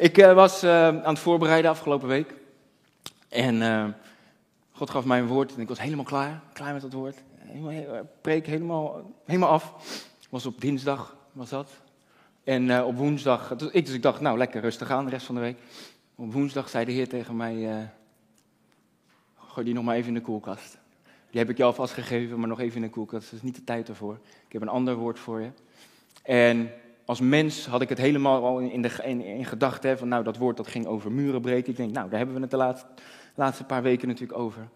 Ik eh, was eh, aan het voorbereiden afgelopen week. En eh, God gaf mij een woord en ik was helemaal klaar. Klaar met dat woord. Helemaal, he- preek helemaal, helemaal af. was op dinsdag, was dat. En op woensdag, dus ik, dus ik dacht, nou lekker rustig aan de rest van de week. Op woensdag zei de Heer tegen mij, gooi die nog maar even in de koelkast. Die heb ik je alvast gegeven, maar nog even in de koelkast. Dat is niet de tijd ervoor. Ik heb een ander woord voor je. En als mens had ik het helemaal al in, in, in gedachten. Van, nou, dat woord dat ging over muren breken. Ik denk, nou, daar hebben we het de laatste, laatste paar weken natuurlijk over.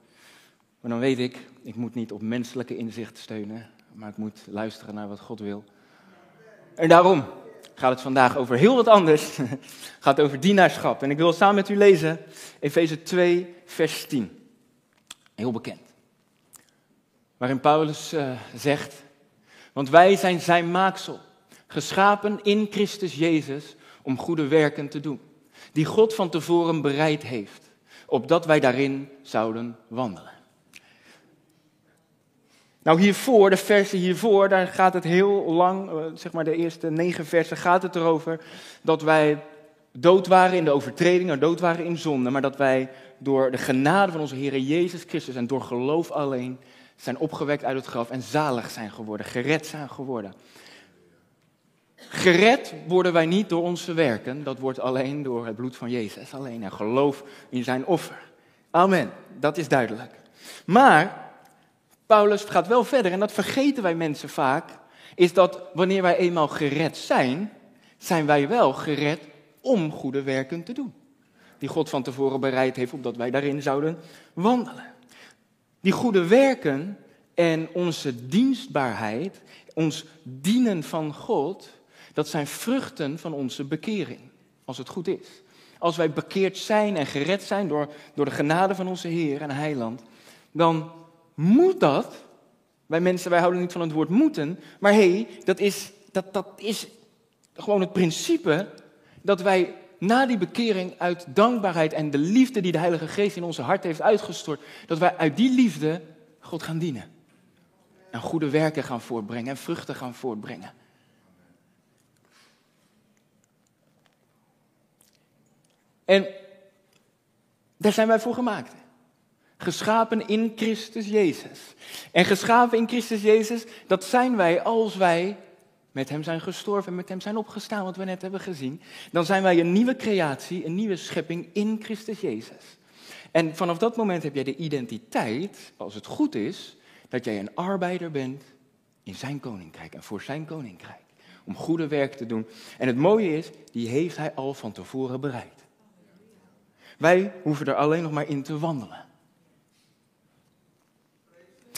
Maar dan weet ik, ik moet niet op menselijke inzicht steunen. Maar ik moet luisteren naar wat God wil. En daarom gaat het vandaag over heel wat anders. Gaat over dienaarschap. En ik wil samen met u lezen Efeze 2, vers 10. Heel bekend. Waarin Paulus eh, zegt, want wij zijn zijn maaksel, geschapen in Christus Jezus om goede werken te doen, die God van tevoren bereid heeft, opdat wij daarin zouden wandelen. Nou, hiervoor, de versen hiervoor, daar gaat het heel lang, eh, zeg maar de eerste negen versen, gaat het erover dat wij dood waren in de overtredingen, dood waren in zonde, maar dat wij door de genade van onze Heer Jezus Christus en door geloof alleen zijn opgewekt uit het graf en zalig zijn geworden, gered zijn geworden. Gered worden wij niet door onze werken, dat wordt alleen door het bloed van Jezus, alleen en geloof in zijn offer. Amen, dat is duidelijk. Maar Paulus gaat wel verder en dat vergeten wij mensen vaak, is dat wanneer wij eenmaal gered zijn, zijn wij wel gered om goede werken te doen. Die God van tevoren bereid heeft, opdat wij daarin zouden wandelen. Die goede werken en onze dienstbaarheid, ons dienen van God, dat zijn vruchten van onze bekering, als het goed is. Als wij bekeerd zijn en gered zijn door, door de genade van onze Heer en Heiland, dan moet dat, wij mensen, wij houden niet van het woord moeten, maar hé, hey, dat, is, dat, dat is gewoon het principe dat wij na die bekering uit dankbaarheid en de liefde die de Heilige Geest in onze hart heeft uitgestort, dat wij uit die liefde God gaan dienen. En goede werken gaan voortbrengen en vruchten gaan voortbrengen. En daar zijn wij voor gemaakt. Geschapen in Christus Jezus. En geschapen in Christus Jezus, dat zijn wij als wij met Hem zijn gestorven en met Hem zijn opgestaan, wat we net hebben gezien. Dan zijn wij een nieuwe creatie, een nieuwe schepping in Christus Jezus. En vanaf dat moment heb jij de identiteit, als het goed is, dat jij een arbeider bent in Zijn koninkrijk en voor Zijn koninkrijk. Om goede werk te doen. En het mooie is, die heeft Hij al van tevoren bereid. Wij hoeven er alleen nog maar in te wandelen.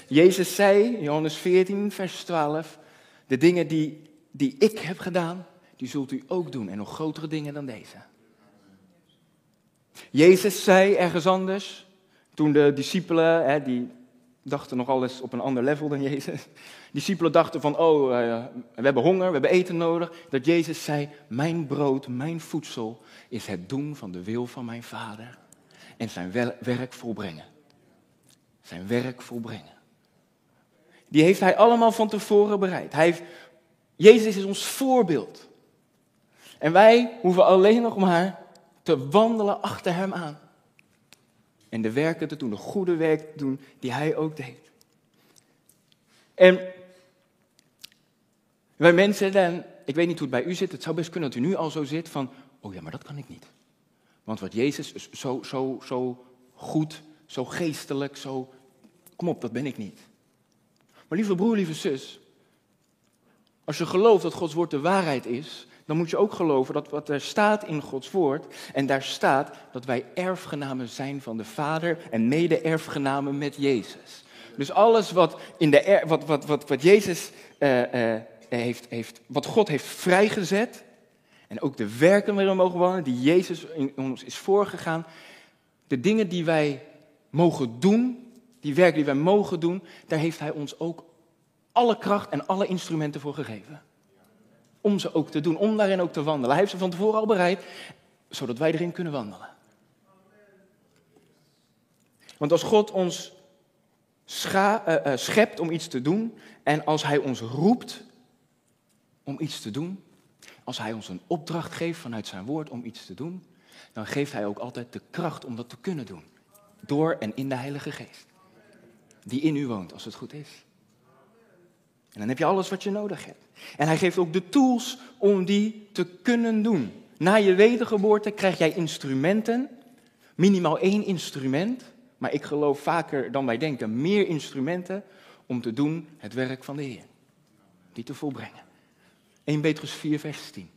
Jezus zei, Johannes 14, vers 12, de dingen die, die ik heb gedaan, die zult u ook doen. En nog grotere dingen dan deze. Jezus zei ergens anders, toen de discipelen, hè, die dachten nog alles op een ander level dan Jezus. Discipelen dachten van, oh, uh, we hebben honger, we hebben eten nodig. Dat Jezus zei, mijn brood, mijn voedsel is het doen van de wil van mijn vader. En zijn werk volbrengen. Zijn werk volbrengen. Die heeft hij allemaal van tevoren bereid. Hij heeft, Jezus is ons voorbeeld. En wij hoeven alleen nog maar te wandelen achter hem aan. En de werken te doen, de goede werk te doen die hij ook deed. En wij mensen, dan, ik weet niet hoe het bij u zit, het zou best kunnen dat u nu al zo zit van, oh ja, maar dat kan ik niet. Want wat Jezus is zo, zo, zo goed, zo geestelijk, zo, kom op, dat ben ik niet. Maar lieve broer, lieve zus, als je gelooft dat Gods woord de waarheid is, dan moet je ook geloven dat wat er staat in Gods woord, en daar staat dat wij erfgenamen zijn van de Vader en mede-erfgenamen met Jezus. Dus alles wat, in de wat, wat, wat, wat Jezus uh, uh, heeft, heeft, wat God heeft vrijgezet, en ook de werken waarin we mogen wonen, die Jezus in ons is voorgegaan, de dingen die wij mogen doen, die werken die wij mogen doen, daar heeft Hij ons ook alle kracht en alle instrumenten voor gegeven. Om ze ook te doen, om daarin ook te wandelen. Hij heeft ze van tevoren al bereid, zodat wij erin kunnen wandelen. Want als God ons uh, uh, schept om iets te doen, en als Hij ons roept om iets te doen, als Hij ons een opdracht geeft vanuit Zijn woord om iets te doen, dan geeft Hij ook altijd de kracht om dat te kunnen doen. Door en in de Heilige Geest. Die in u woont, als het goed is. En dan heb je alles wat je nodig hebt. En Hij geeft ook de tools om die te kunnen doen. Na je wedergeboorte krijg jij instrumenten, minimaal één instrument, maar ik geloof vaker dan wij denken, meer instrumenten om te doen het werk van de Heer. Die te volbrengen. 1 Petrus 4, vers 10.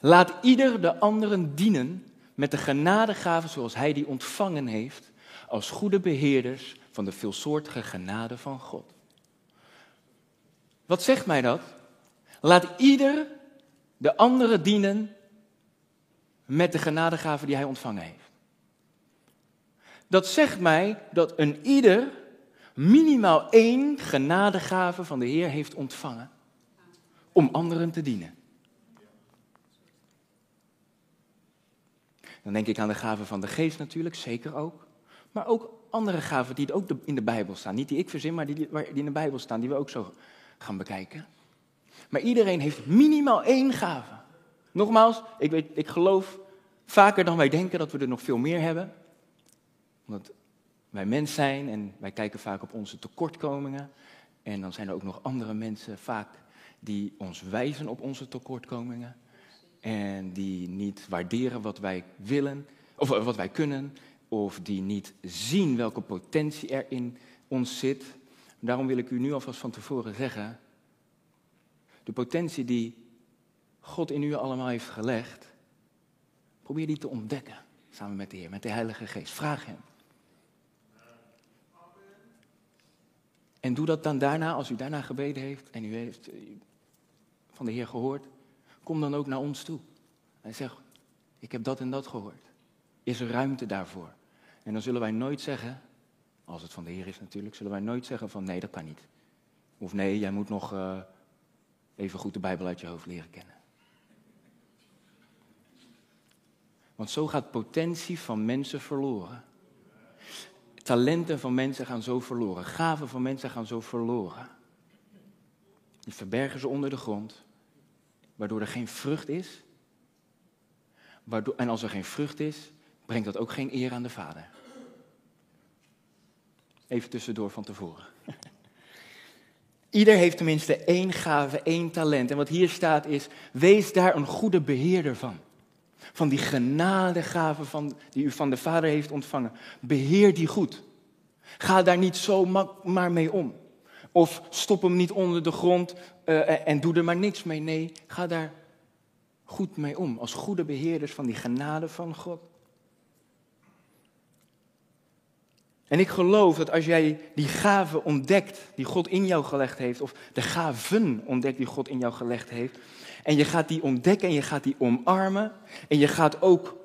Laat ieder de anderen dienen met de genadegaven zoals hij die ontvangen heeft, als goede beheerders van de veelsoortige genade van God. Wat zegt mij dat? Laat ieder de anderen dienen met de genadegaven die hij ontvangen heeft. Dat zegt mij dat een ieder minimaal één genadegave van de Heer heeft ontvangen om anderen te dienen. Dan denk ik aan de gaven van de geest natuurlijk, zeker ook. Maar ook andere gaven die ook in de Bijbel staan. Niet die ik verzin, maar die, die in de Bijbel staan, die we ook zo gaan bekijken. Maar iedereen heeft minimaal één gave. Nogmaals, ik, weet, ik geloof vaker dan wij denken dat we er nog veel meer hebben. Omdat wij mens zijn en wij kijken vaak op onze tekortkomingen. En dan zijn er ook nog andere mensen vaak die ons wijzen op onze tekortkomingen. En die niet waarderen wat wij willen, of wat wij kunnen, of die niet zien welke potentie er in ons zit. Daarom wil ik u nu alvast van tevoren zeggen, de potentie die God in u allemaal heeft gelegd, probeer die te ontdekken samen met de Heer, met de Heilige Geest. Vraag Hem. En doe dat dan daarna, als u daarna gebeden heeft en u heeft eh, van de Heer gehoord, kom dan ook naar ons toe. En zeg, ik heb dat en dat gehoord. Is er ruimte daarvoor? En dan zullen wij nooit zeggen, als het van de Heer is natuurlijk, zullen wij nooit zeggen van nee, dat kan niet. Of nee, jij moet nog uh, even goed de Bijbel uit je hoofd leren kennen. Want zo gaat potentie van mensen verloren. Talenten van mensen gaan zo verloren. Gaven van mensen gaan zo verloren. Die verbergen ze onder de grond, waardoor er geen vrucht is. Waardoor, en als er geen vrucht is, brengt dat ook geen eer aan de Vader. Even tussendoor van tevoren. Ieder heeft tenminste één gave, één talent. En wat hier staat is, wees daar een goede beheerder van. Van die genadegave van, die u van de Vader heeft ontvangen. Beheer die goed. Ga daar niet zo maar mee om. Of stop hem niet onder de grond uh, en doe er maar niks mee. Nee, ga daar goed mee om. Als goede beheerders van die genade van God. En ik geloof dat als jij die gave ontdekt die God in jou gelegd heeft, of de gaven ontdekt die God in jou gelegd heeft, en je gaat die ontdekken en je gaat die omarmen, en je gaat ook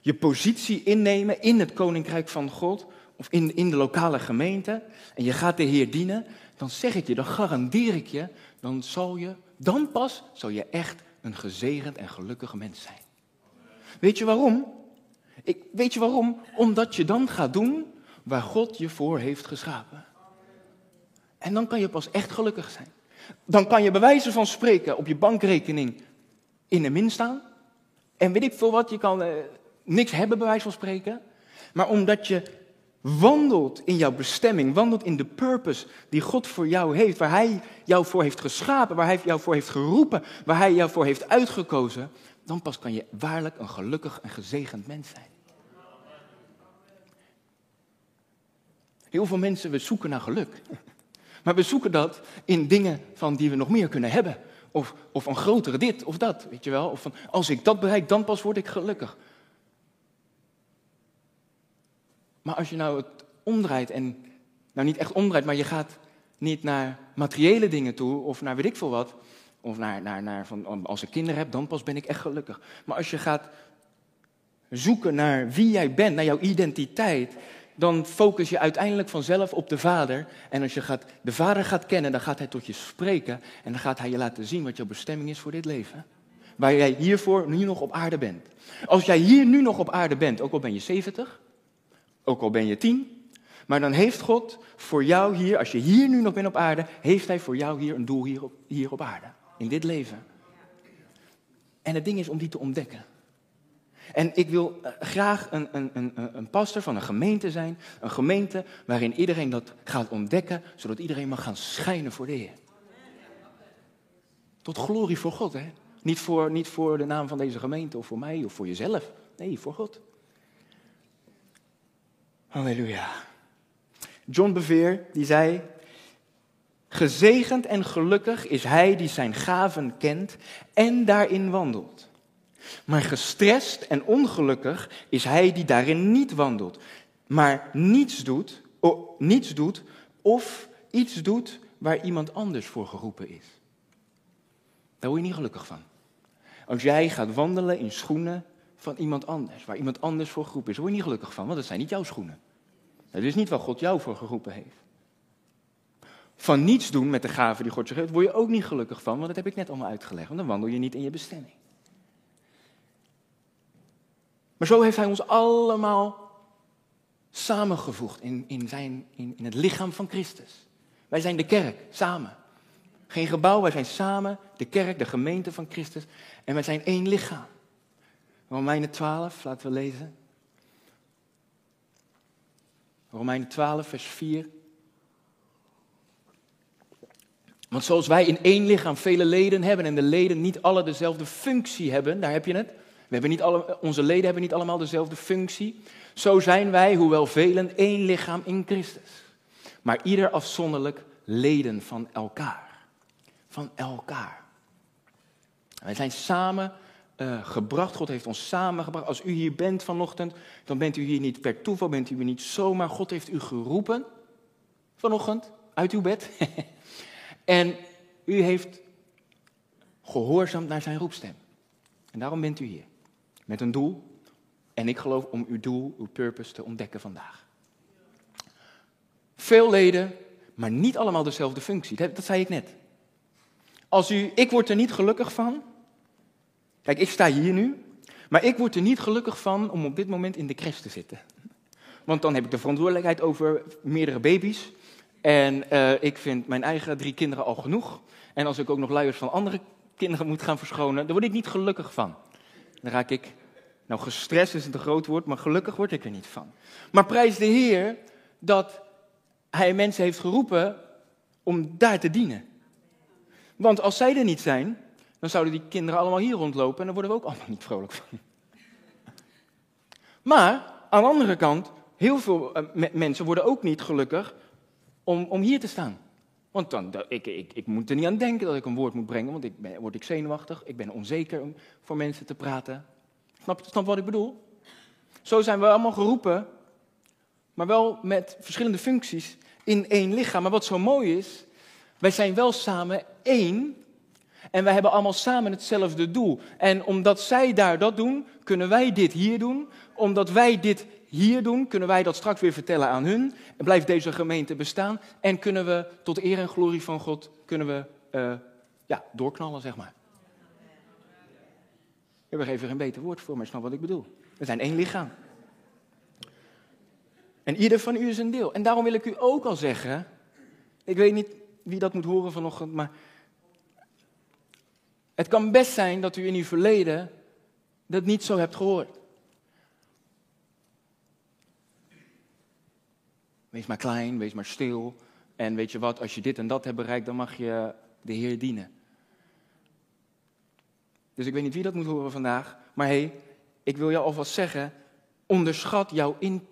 je positie innemen in het koninkrijk van God, of in, in de lokale gemeente, en je gaat de Heer dienen, dan zeg ik je, dan garandeer ik je, dan zal je, dan pas zal je echt een gezegend en gelukkig mens zijn. Weet je waarom? Ik, weet je waarom? Omdat je dan gaat doen waar God je voor heeft geschapen. En dan kan je pas echt gelukkig zijn. Dan kan je bij wijze van spreken op je bankrekening in de min staan. En weet ik veel wat, je kan eh, niks hebben bij wijze van spreken. Maar omdat je wandelt in jouw bestemming, wandelt in de purpose die God voor jou heeft, waar Hij jou voor heeft geschapen, waar Hij jou voor heeft geroepen, waar Hij jou voor heeft uitgekozen, dan pas kan je waarlijk een gelukkig en gezegend mens zijn. Heel veel mensen, we zoeken naar geluk. Maar we zoeken dat in dingen van die we nog meer kunnen hebben. Of, of een grotere dit of dat, weet je wel. Of van, als ik dat bereik, dan pas word ik gelukkig. Maar als je nou het omdraait en, nou niet echt omdraait, maar je gaat niet naar materiële dingen toe of naar weet ik veel wat. Of naar, naar, naar van, als ik kinderen heb, dan pas ben ik echt gelukkig. Maar als je gaat zoeken naar wie jij bent, naar jouw identiteit, dan focus je uiteindelijk vanzelf op de Vader. En als je gaat, de Vader gaat kennen, dan gaat Hij tot je spreken. En dan gaat Hij je laten zien wat jouw bestemming is voor dit leven. Waar jij hiervoor nu nog op aarde bent. Als jij hier nu nog op aarde bent, ook al ben je 70, ook al ben je 10. Maar dan heeft God voor jou hier, als je hier nu nog bent op aarde, heeft Hij voor jou hier een doel hier op, hier op aarde. In dit leven. En het ding is om die te ontdekken. En ik wil eh, graag een, een, een, een pastor van een gemeente zijn. Een gemeente waarin iedereen dat gaat ontdekken, zodat iedereen mag gaan schijnen voor de Heer. Tot glorie voor God, hè? Niet voor, niet voor de naam van deze gemeente of voor mij of voor jezelf. Nee, voor God. Halleluja. John Bevere, die zei, gezegend en gelukkig is hij die zijn gaven kent en daarin wandelt. Maar gestrest en ongelukkig is hij die daarin niet wandelt, maar niets doet, niets doet of iets doet waar iemand anders voor geroepen is. Daar word je niet gelukkig van. Als jij gaat wandelen in schoenen van iemand anders, waar iemand anders voor geroepen is, word je niet gelukkig van, want dat zijn niet jouw schoenen. Dat is niet waar God jou voor geroepen heeft. Van niets doen met de gaven die God je geeft, word je ook niet gelukkig van, want dat heb ik net allemaal uitgelegd. Want dan wandel je niet in je bestemming. Maar zo heeft Hij ons allemaal samengevoegd in, in, zijn, in, in het lichaam van Christus. Wij zijn de kerk, samen. Geen gebouw, wij zijn samen de kerk, de gemeente van Christus. En wij zijn één lichaam. Romeinen 12, laten we lezen. Romeinen 12, vers 4. Want zoals wij in één lichaam vele leden hebben en de leden niet alle dezelfde functie hebben, daar heb je het. Hebben niet alle, onze leden hebben niet allemaal dezelfde functie. Zo zijn wij, hoewel velen, één lichaam in Christus. Maar ieder afzonderlijk leden van elkaar. Van elkaar. Wij zijn samen uh, gebracht. God heeft ons samengebracht. Als u hier bent vanochtend, dan bent u hier niet per toeval, bent u hier niet zomaar. God heeft u geroepen vanochtend uit uw bed. en u heeft gehoorzaamd naar zijn roepstem. En daarom bent u hier. Met een doel. En ik geloof om uw doel, uw purpose te ontdekken vandaag. Veel leden, maar niet allemaal dezelfde functie. Dat, zei ik net. Als u, ik word er niet gelukkig van Kijk, ik sta hier nu, maar ik word er niet gelukkig van om op dit moment in de crash te zitten. Want dan heb ik de verantwoordelijkheid over meerdere baby's. En uh, ik vind mijn eigen drie kinderen al genoeg. En als ik ook nog luiers van andere kinderen moet gaan verschonen, dan word ik niet gelukkig van. Dan raak ik, nou gestrest is het een groot woord, maar gelukkig word ik er niet van. Maar prijs de Heer dat Hij mensen heeft geroepen om daar te dienen. Want als zij er niet zijn, dan zouden die kinderen allemaal hier rondlopen en dan worden we ook allemaal niet vrolijk van. Maar aan de andere kant, heel veel uh, mensen worden ook niet gelukkig om, om hier te staan. Want dan, ik, ik, moet er niet aan denken dat ik een woord moet brengen, want ik word ik zenuwachtig, ik ben onzeker om voor mensen te praten. Snap je snap wat ik bedoel? Zo zijn we allemaal geroepen, maar wel met verschillende functies in één lichaam. Maar wat zo mooi is, wij zijn wel samen één en wij hebben allemaal samen hetzelfde doel. En omdat zij daar dat doen, kunnen wij dit hier doen. Omdat wij dit hier doen, kunnen wij dat straks weer vertellen aan hun. En blijft deze gemeente bestaan. En kunnen we tot eer en glorie van God, kunnen we uh, ja, doorknallen, zeg maar. Ik heb even een beter woord voor, maar snap wat ik bedoel. We zijn één lichaam. En ieder van u is een deel. En daarom wil ik u ook al zeggen, ik weet niet wie dat moet horen vanochtend, maar het kan best zijn dat u in uw verleden dat niet zo hebt gehoord. Wees maar klein, wees maar stil. En weet je wat, als je dit en dat hebt bereikt, dan mag je de Heer dienen. Dus ik weet niet wie dat moet horen vandaag. Maar hé, hey, ik wil jou alvast zeggen, onderschat jouw, in,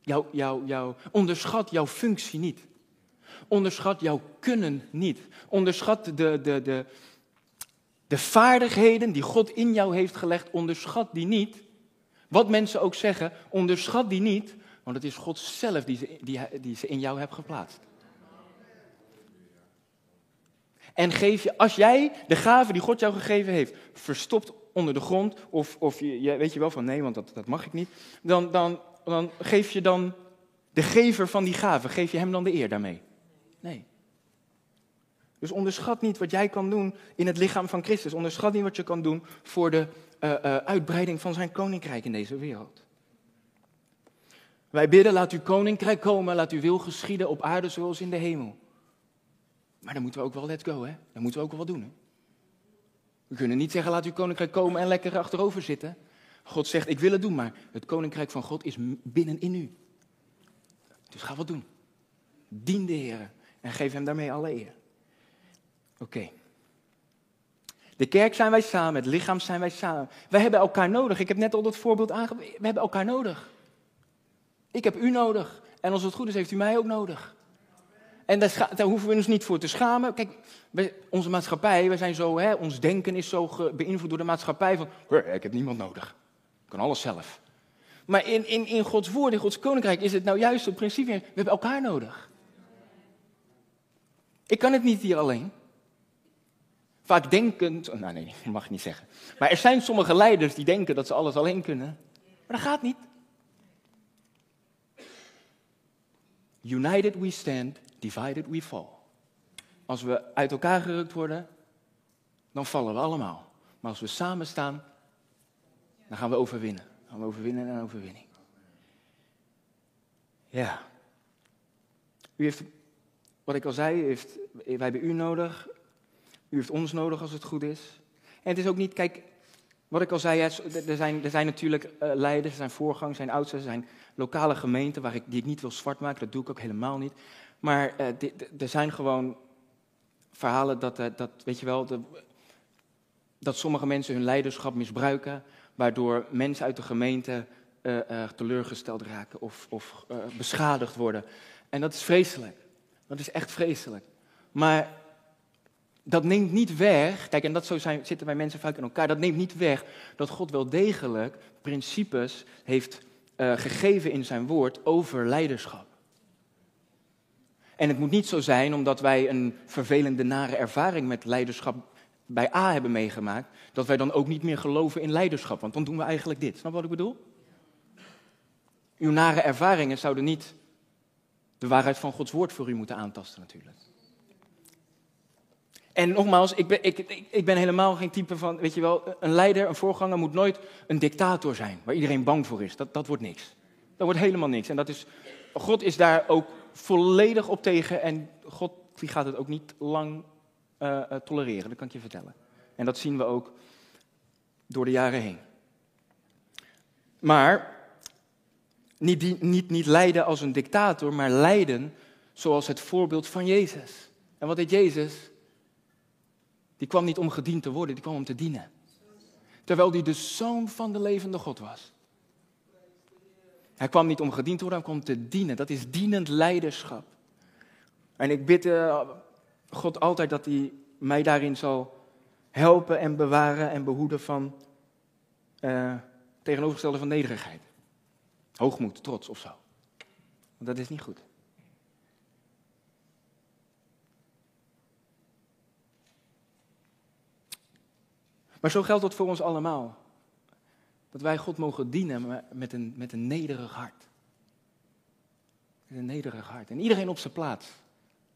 jouw, jouw, onderschat jouw functie niet. Onderschat jouw kunnen niet. Onderschat de, de, de, de vaardigheden die God in jou heeft gelegd, onderschat die niet. Wat mensen ook zeggen, onderschat die niet, want het is God zelf die ze, die, die ze in jou hebt geplaatst. En geef je, als jij de gave die God jou gegeven heeft, verstopt onder de grond, of, of je, je weet je wel van nee, want dat, dat mag ik niet, dan, dan, dan geef je dan de gever van die gave, geef je hem dan de eer daarmee? Nee. Dus onderschat niet wat jij kan doen in het lichaam van Christus. Onderschat niet wat je kan doen voor de uh, uh, uitbreiding van zijn koninkrijk in deze wereld. Wij bidden, laat uw koninkrijk komen, laat uw wil geschieden op aarde zoals in de hemel. Maar dan moeten we ook wel let go, hè? Dan moeten we ook wel wat doen, hè? We kunnen niet zeggen, laat uw koninkrijk komen en lekker achterover zitten. God zegt, ik wil het doen, maar het koninkrijk van God is binnenin u. Dus ga wat doen. Dien de Heer en geef hem daarmee alle eer. Oké. De kerk zijn wij samen, het lichaam zijn wij samen. Wij hebben elkaar nodig. Ik heb net al dat voorbeeld aangegeven. We hebben elkaar nodig. Ik heb u nodig. En als het goed is, heeft u mij ook nodig. En daar, hoeven we ons niet voor te schamen. Kijk, onze maatschappij, we zijn zo, hè, ons denken is zo beïnvloed door de maatschappij van, ik heb niemand nodig. Ik kan alles zelf. Maar in, in, in Gods woord, in Gods koninkrijk, is het nou juist het principe, we hebben elkaar nodig. Ik kan het niet hier alleen. Vaak denkend, oh, nou nee, dat mag ik niet zeggen. Maar er zijn sommige leiders die denken dat ze alles alleen kunnen. Maar dat gaat niet. United we stand, divided we fall. Als we uit elkaar gerukt worden, dan vallen we allemaal. Maar als we samen staan, dan gaan we overwinnen. Dan gaan we overwinnen en overwinning. Ja. U heeft, wat ik al zei, heeft, wij hebben u nodig. U heeft ons nodig als het goed is. En het is ook niet, kijk, wat ik al zei, er zijn, er zijn natuurlijk uh, leiders, er zijn voorgangers, er zijn oudsten, er zijn lokale gemeenten waar ik, die ik niet wil zwart maken, dat doe ik ook helemaal niet. Maar uh, er zijn gewoon verhalen dat, uh, dat weet je wel, de, dat sommige mensen hun leiderschap misbruiken, waardoor mensen uit de gemeente teleurgesteld raken of, of beschadigd worden. En dat is vreselijk. Dat is echt vreselijk. Maar dat neemt niet weg, kijk, en dat zo zijn, zitten wij mensen vaak in elkaar, dat neemt niet weg dat God wel degelijk principes heeft uh, gegeven in zijn woord over leiderschap. En het moet niet zo zijn omdat wij een vervelende, nare ervaring met leiderschap bij A hebben meegemaakt, dat wij dan ook niet meer geloven in leiderschap, want dan doen we eigenlijk dit. Snap wat ik bedoel? Uw nare ervaringen zouden niet de waarheid van Gods woord voor u moeten aantasten natuurlijk. En nogmaals, ik ben, ik, ik, ben helemaal geen type van, weet je wel, een leider, een voorganger moet nooit een dictator zijn, waar iedereen bang voor is. Dat, dat wordt niks. Dat wordt helemaal niks. En dat is, God is daar ook volledig op tegen en God die gaat het ook niet lang uh, tolereren, dat kan ik je vertellen. En dat zien we ook door de jaren heen. Maar niet, niet, niet leiden als een dictator, maar leiden zoals het voorbeeld van Jezus. En wat deed Jezus? Die kwam niet om gediend te worden, die kwam om te dienen. Terwijl hij de zoon van de levende God was. Hij kwam niet om gediend te worden, hij kwam om te dienen. Dat is dienend leiderschap. En ik bid uh, God altijd dat hij mij daarin zal helpen en bewaren en behoeden van uh, tegenovergestelde van nederigheid. Hoogmoed, trots of zo. Want dat is niet goed. Maar zo geldt dat voor ons allemaal. Dat wij God mogen dienen met een, met een nederig hart. Met een nederig hart. En iedereen op zijn plaats.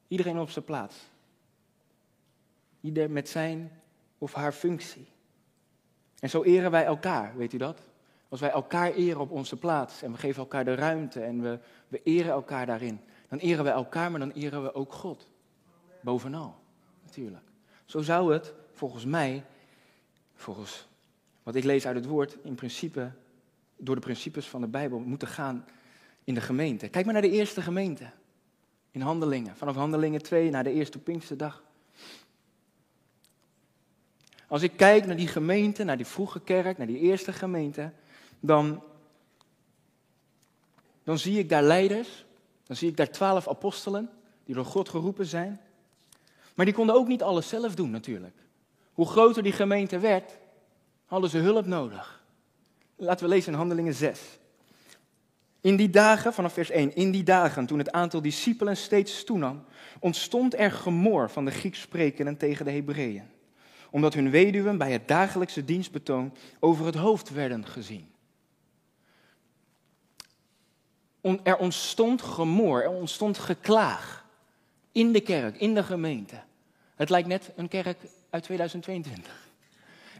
Iedereen op zijn plaats. Ieder met zijn of haar functie. En zo eren wij elkaar, weet u dat? Als wij elkaar eren op onze plaats en we geven elkaar de ruimte en we, we eren elkaar daarin, dan eren we elkaar, maar dan eren we ook God. Bovenal, natuurlijk. Zo zou het volgens mij volgens wat ik lees uit het woord, in principe, door de principes van de Bijbel, moeten gaan in de gemeente. Kijk maar naar de eerste gemeente. In handelingen. Vanaf handelingen 2 naar de eerste Pinksterdag. Als ik kijk naar die gemeente, naar die vroege kerk, naar die eerste gemeente, dan, dan zie ik daar leiders, dan zie ik daar twaalf apostelen, die door God geroepen zijn. Maar die konden ook niet alles zelf doen natuurlijk. Hoe groter die gemeente werd, hadden ze hulp nodig. Laten we lezen in Handelingen 6. In die dagen, vanaf vers 1, in die dagen toen het aantal discipelen steeds toenam, ontstond er gemor van de Grieks sprekenden tegen de Hebreeën, omdat hun weduwen bij het dagelijkse dienstbetoon over het hoofd werden gezien. Er ontstond gemor, er ontstond geklaag in de kerk, in de gemeente. Het lijkt net een kerk uit 2022.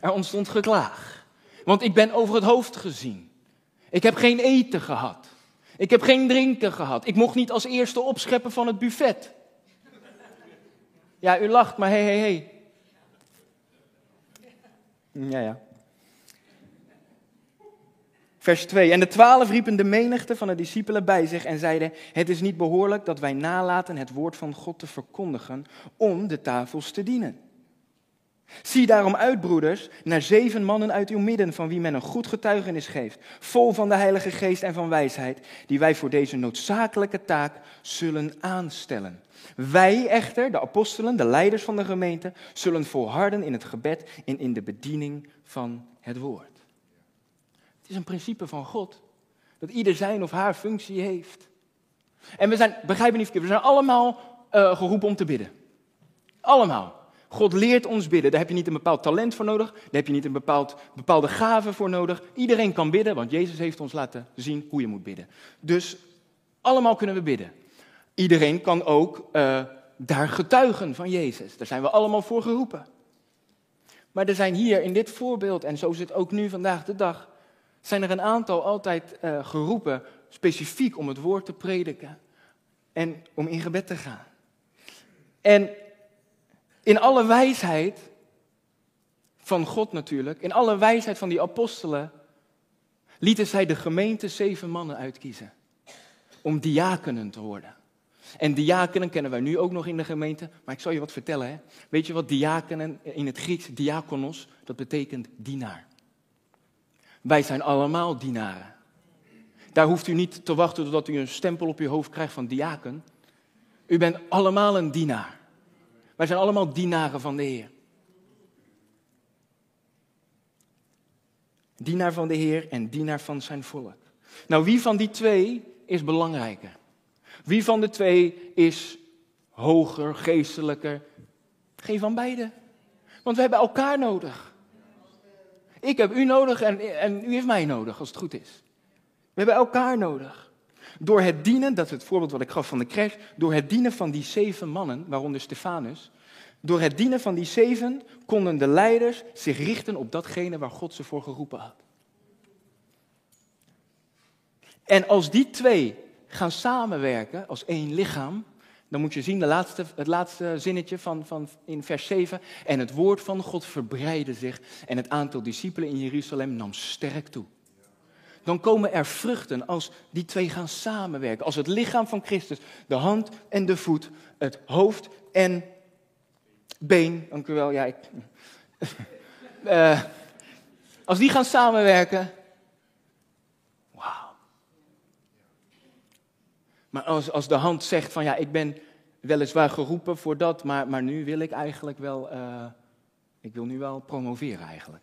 Er ontstond geklaag. Want ik ben over het hoofd gezien. Ik heb geen eten gehad. Ik heb geen drinken gehad. Ik mocht niet als eerste opscheppen van het buffet. Ja, u lacht, maar hé, hé, hé. Ja, ja. Vers 2. En de twaalf riepen de menigte van de discipelen bij zich en zeiden: Het is niet behoorlijk dat wij nalaten het woord van God te verkondigen om de tafels te dienen. Zie daarom uit, broeders, naar zeven mannen uit uw midden, van wie men een goed getuigenis geeft, vol van de Heilige Geest en van wijsheid, die wij voor deze noodzakelijke taak zullen aanstellen. Wij echter, de apostelen, de leiders van de gemeente, zullen volharden in het gebed en in de bediening van het woord. Het is een principe van God, dat ieder zijn of haar functie heeft. En we zijn, begrijp me niet verkeerd, we zijn allemaal uh, geroepen om te bidden. Allemaal. God leert ons bidden. Daar heb je niet een bepaald talent voor nodig. Daar heb je niet een bepaald, bepaalde gave voor nodig. Iedereen kan bidden, want Jezus heeft ons laten zien hoe je moet bidden. Dus allemaal kunnen we bidden. Iedereen kan ook uh, daar getuigen van Jezus. Daar zijn we allemaal voor geroepen. Maar er zijn hier in dit voorbeeld, en zo het ook nu vandaag de dag, zijn er een aantal altijd uh, geroepen specifiek om het woord te prediken en om in gebed te gaan. En in alle wijsheid van God natuurlijk, in alle wijsheid van die apostelen, lieten zij de gemeente zeven mannen uitkiezen om diakenen te worden. En diakenen kennen wij nu ook nog in de gemeente, maar ik zal je wat vertellen. Hè? Weet je wat diakenen in het Grieks, diakonos, dat betekent dienaar. Wij zijn allemaal dienaren. Daar hoeft u niet te wachten totdat u een stempel op uw hoofd krijgt van diaken. U bent allemaal een dienaar. Wij zijn allemaal dienaren van de Heer. Dienaar van de Heer en dienaar van zijn volk. Nou, wie van die twee is belangrijker? Wie van de twee is hoger, geestelijker? Geen van beide. Want we hebben elkaar nodig. Ik heb u nodig en, en u heeft mij nodig, als het goed is. We hebben elkaar nodig. Door het dienen, dat is het voorbeeld wat ik gaf van de crash, door het dienen van die zeven mannen, waaronder Stefanus, door het dienen van die zeven konden de leiders zich richten op datgene waar God ze voor geroepen had. En als die twee gaan samenwerken als één lichaam, dan moet je zien de laatste, het laatste zinnetje van, van in vers 7. En het woord van God verbreidde zich en het aantal discipelen in Jeruzalem nam sterk toe. Dan komen er vruchten als die twee gaan samenwerken. Als het lichaam van Christus, de hand en de voet, het hoofd en been, dank u wel, ja, ik, uh, als die gaan samenwerken, wauw. Maar als, als de hand zegt van ja, ik ben weliswaar geroepen voor dat, maar, maar nu wil ik eigenlijk wel, uh, ik wil nu wel promoveren eigenlijk.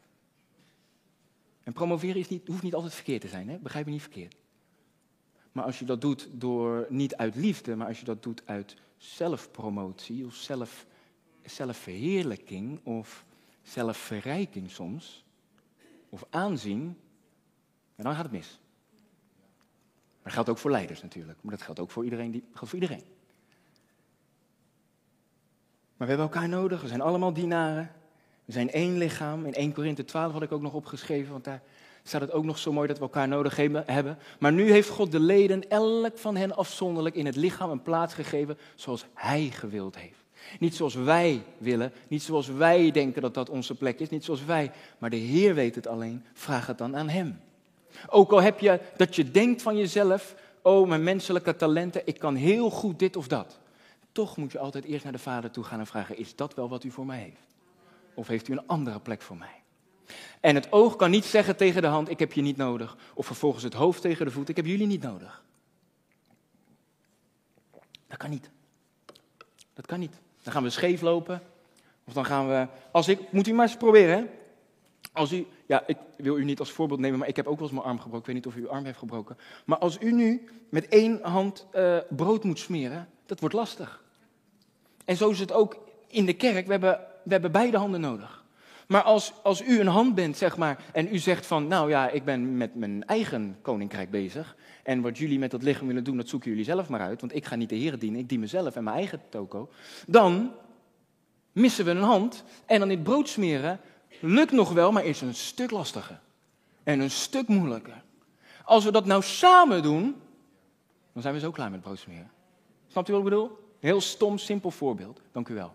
En promoveren is niet, hoeft niet altijd verkeerd te zijn, hè? begrijp me niet verkeerd. Maar als je dat doet door, niet uit liefde, maar als je dat doet uit zelfpromotie of zelf zelfverheerlijking of zelfverrijking soms, of aanzien, en dan gaat het mis. Dat geldt ook voor leiders natuurlijk, maar dat geldt ook voor iedereen. Die, geldt voor iedereen. Maar we hebben elkaar nodig, we zijn allemaal dienaren. We zijn één lichaam. In 1 Korinthe 12 had ik ook nog opgeschreven, want daar staat het ook nog zo mooi dat we elkaar nodig hebben. Maar nu heeft God de leden, elk van hen afzonderlijk, in het lichaam een plaats gegeven zoals Hij gewild heeft. Niet zoals wij willen, niet zoals wij denken dat dat onze plek is, niet zoals wij. Maar de Heer weet het alleen, vraag het dan aan Hem. Ook al heb je dat je denkt van jezelf, oh mijn menselijke talenten, ik kan heel goed dit of dat. Toch moet je altijd eerst naar de Vader toe gaan en vragen, is dat wel wat u voor mij heeft? Of heeft u een andere plek voor mij? En het oog kan niet zeggen tegen de hand, ik heb je niet nodig. Of vervolgens het hoofd tegen de voet, ik heb jullie niet nodig. Dat kan niet. Dat kan niet. Dan gaan we scheef lopen. Of dan gaan we. Als ik. Moet u maar eens proberen, hè? Als u. Ja, ik wil u niet als voorbeeld nemen, maar ik heb ook wel eens mijn arm gebroken. Ik weet niet of u uw arm heeft gebroken. Maar als u nu met één hand uh, brood moet smeren, dat wordt lastig. En zo is het ook in de kerk. We hebben, we hebben beide handen nodig. Maar als, als u een hand bent, zeg maar, en u zegt van, nou ja, ik ben met mijn eigen koninkrijk bezig. En wat jullie met dat lichaam willen doen, dat zoeken jullie zelf maar uit. Want ik ga niet de Heer dienen, ik dien mezelf en mijn eigen toko. Dan missen we een hand. En dan dit brood smeren lukt nog wel, maar is een stuk lastiger. En een stuk moeilijker. Als we dat nou samen doen, dan zijn we zo klaar met brood smeren. Snapt u wat ik bedoel? Heel stom, simpel voorbeeld. Dank u wel.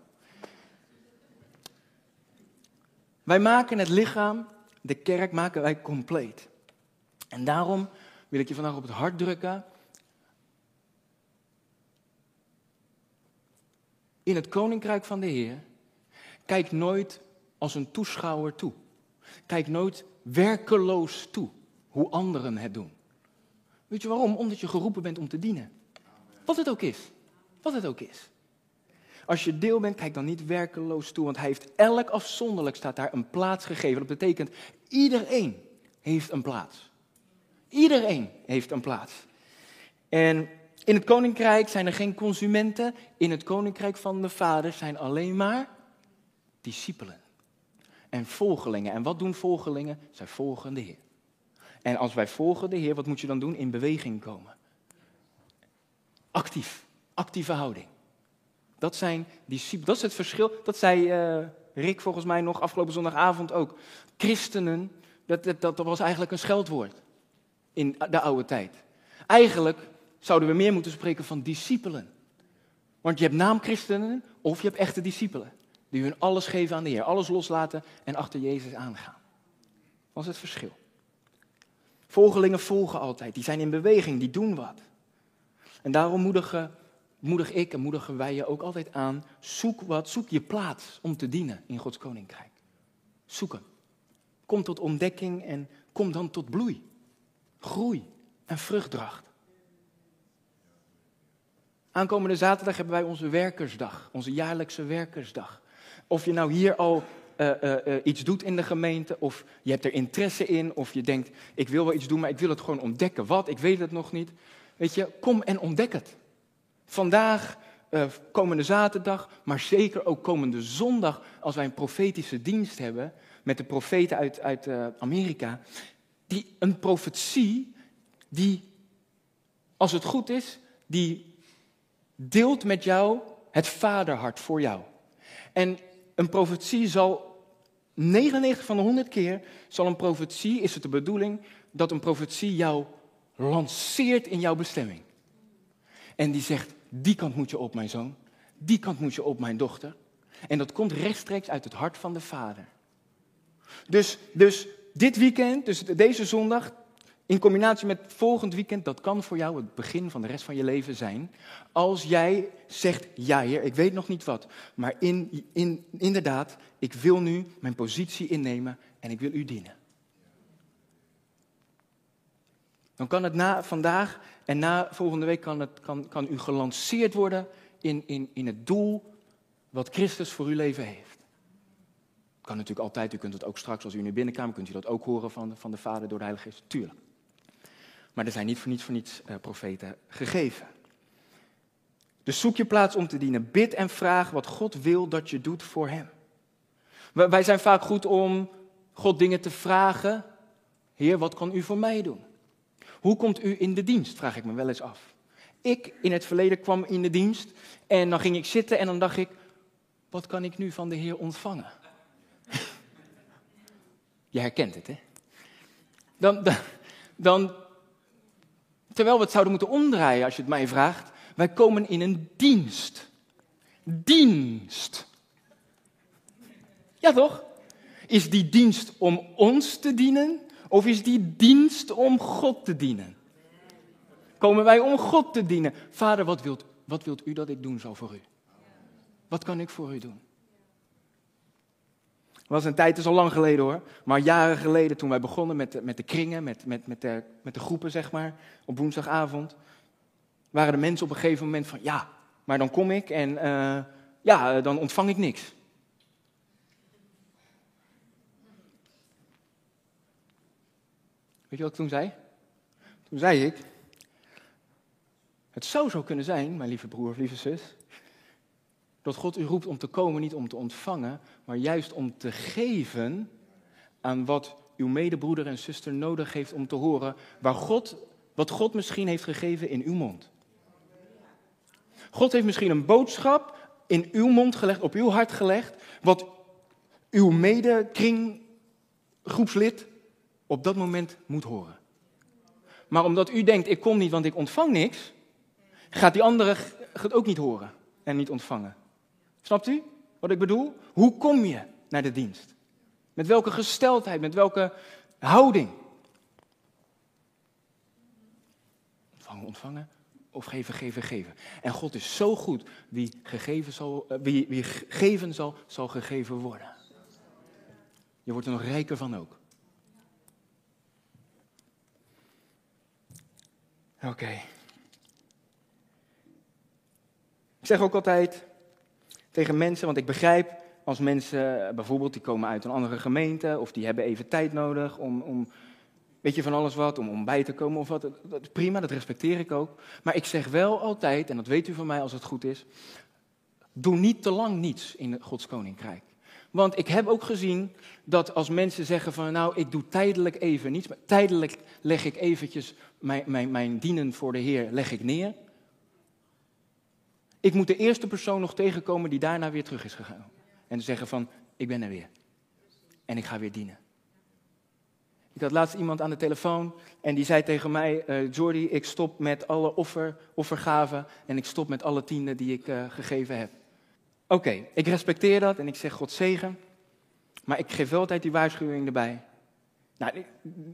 Wij maken het lichaam, de kerk, maken wij compleet. En daarom wil ik je vandaag op het hart drukken. In het koninkrijk van de Heer, kijk nooit als een toeschouwer toe. Kijk nooit werkeloos toe hoe anderen het doen. Weet je waarom? Omdat je geroepen bent om te dienen. Wat het ook is. Wat het ook is. Als je deel bent, kijk dan niet werkeloos toe, want hij heeft elk afzonderlijk, staat daar, een plaats gegeven. Dat betekent, iedereen heeft een plaats. Iedereen heeft een plaats. En in het koninkrijk zijn er geen consumenten. In het koninkrijk van de Vader zijn alleen maar discipelen. En volgelingen. En wat doen volgelingen? Zij volgen de Heer. En als wij volgen de Heer, wat moet je dan doen? In beweging komen. Actief. Actieve houding. Dat zijn discipelen. Dat is het verschil. Dat zei uh, Rick volgens mij nog afgelopen zondagavond ook. Christenen, dat, dat, dat was eigenlijk een scheldwoord in de oude tijd. Eigenlijk zouden we meer moeten spreken van discipelen. Want je hebt naamchristenen of je hebt echte discipelen. Die hun alles geven aan de Heer, alles loslaten en achter Jezus aangaan. Dat is het verschil. Volgelingen volgen altijd, die zijn in beweging, die doen wat. En daarom moedigen, moedig ik en moedigen wij je ook altijd aan, zoek wat, zoek je plaats om te dienen in Gods Koninkrijk. Zoek hem. Kom tot ontdekking en kom dan tot bloei, groei en vruchtdracht. Aankomende zaterdag hebben wij onze werkersdag, onze jaarlijkse werkersdag. Of je nou hier al uh, uh, iets doet in de gemeente, of je hebt er interesse in, of je denkt, ik wil wel iets doen, maar ik wil het gewoon ontdekken. Wat? Ik weet het nog niet. Weet je, kom en ontdek het. Vandaag, komende zaterdag, maar zeker ook komende zondag, als wij een profetische dienst hebben met de profeten uit, uit Amerika. Die, een profetie die, als het goed is, die deelt met jou het vaderhart voor jou. En een profetie zal 99 van de 100 keer zal een profetie, is het de bedoeling dat een profetie jou lanceert in jouw bestemming. En die zegt, die kant moet je op mijn zoon, die kant moet je op mijn dochter. En dat komt rechtstreeks uit het hart van de vader. Dus, dus dit weekend, dus deze zondag, in combinatie met volgend weekend, dat kan voor jou het begin van de rest van je leven zijn. Als jij zegt, ja heer, ik weet nog niet wat, maar in, in, inderdaad, ik wil nu mijn positie innemen en ik wil u dienen. Dan kan het na vandaag en na volgende week kan, het, kan, kan u gelanceerd worden in, in, in het doel wat Christus voor uw leven heeft. Kan natuurlijk altijd, u kunt het ook straks als u nu binnenkomt, kunt u dat ook horen van, van de Vader door de Heilige Geest. Tuurlijk. Maar er zijn niet voor niets voor niets uh, profeten gegeven. Dus zoek je plaats om te dienen. Bid en vraag wat God wil dat je doet voor Hem. Wij zijn vaak goed om God dingen te vragen. Heer, wat kan u voor mij doen? Hoe komt u in de dienst? Vraag ik me wel eens af. Ik in het verleden kwam in de dienst en dan ging ik zitten en dan dacht ik, wat kan ik nu van de Heer ontvangen? Je herkent het, hè? Dan, dan, dan Terwijl we het zouden moeten omdraaien als je het mij vraagt. Wij komen in een dienst. Dienst. Ja toch? Is die dienst om ons te dienen of is die dienst om God te dienen? Komen wij om God te dienen? Vader, wat wilt, wat wilt u dat ik doen zal voor u? Wat kan ik voor u doen? was een tijd, is al lang geleden hoor, maar jaren geleden toen wij begonnen met de, met de kringen, met, met, met, de, met de groepen zeg maar, op woensdagavond, waren de mensen op een gegeven moment van, ja, maar dan kom ik en uh, ja, dan ontvang ik niks. Weet je wat ik toen zei? Toen zei ik, het zou zo kunnen zijn, mijn lieve broer of lieve zus, dat God u roept om te komen, niet om te ontvangen, maar juist om te geven aan wat uw medebroeder en zuster nodig heeft om te horen, waar God, wat God misschien heeft gegeven in uw mond. God heeft misschien een boodschap in uw mond gelegd, op uw hart gelegd, wat uw medekringgroepslid op dat moment moet horen. Maar omdat u denkt, ik kom niet, want ik ontvang niks, gaat die andere het ook niet horen en niet ontvangen. Snapt u wat ik bedoel? Hoe kom je naar de dienst? Met welke gesteldheid, met welke houding? Ontvangen, ontvangen of geven, geven, geven. En God is zo goed, wie, gegeven zal, eh, wie, wie geven zal, zal gegeven worden. Je wordt er nog rijker van ook. Oké. Ik zeg ook altijd tegen mensen, want ik begrijp als mensen eh, bijvoorbeeld die komen uit een andere gemeente of die hebben even tijd nodig om, om weet je van alles wat, om, om bij te komen of wat. Prima, dat respecteer ik ook. Maar ik zeg wel altijd, en dat weet u van mij als het goed is, doe niet te lang niets in Gods koninkrijk. Want ik heb ook gezien dat als mensen zeggen van nou, ik doe tijdelijk even niets, maar tijdelijk leg ik eventjes mijn, mijn, mijn dienen voor de Heer leg ik neer. Ik moet de eerste persoon nog tegenkomen die daarna weer terug is gegaan. En zeggen van, ik ben er weer. En ik ga weer dienen. Ik had laatst iemand aan de telefoon en die zei tegen mij, uh, Jordi, ik stop met alle offer, offergaven en ik stop met alle tienden die ik uh, gegeven heb. Oké, ik respecteer dat en ik zeg God zegen, maar ik geef altijd die waarschuwing erbij. Nou,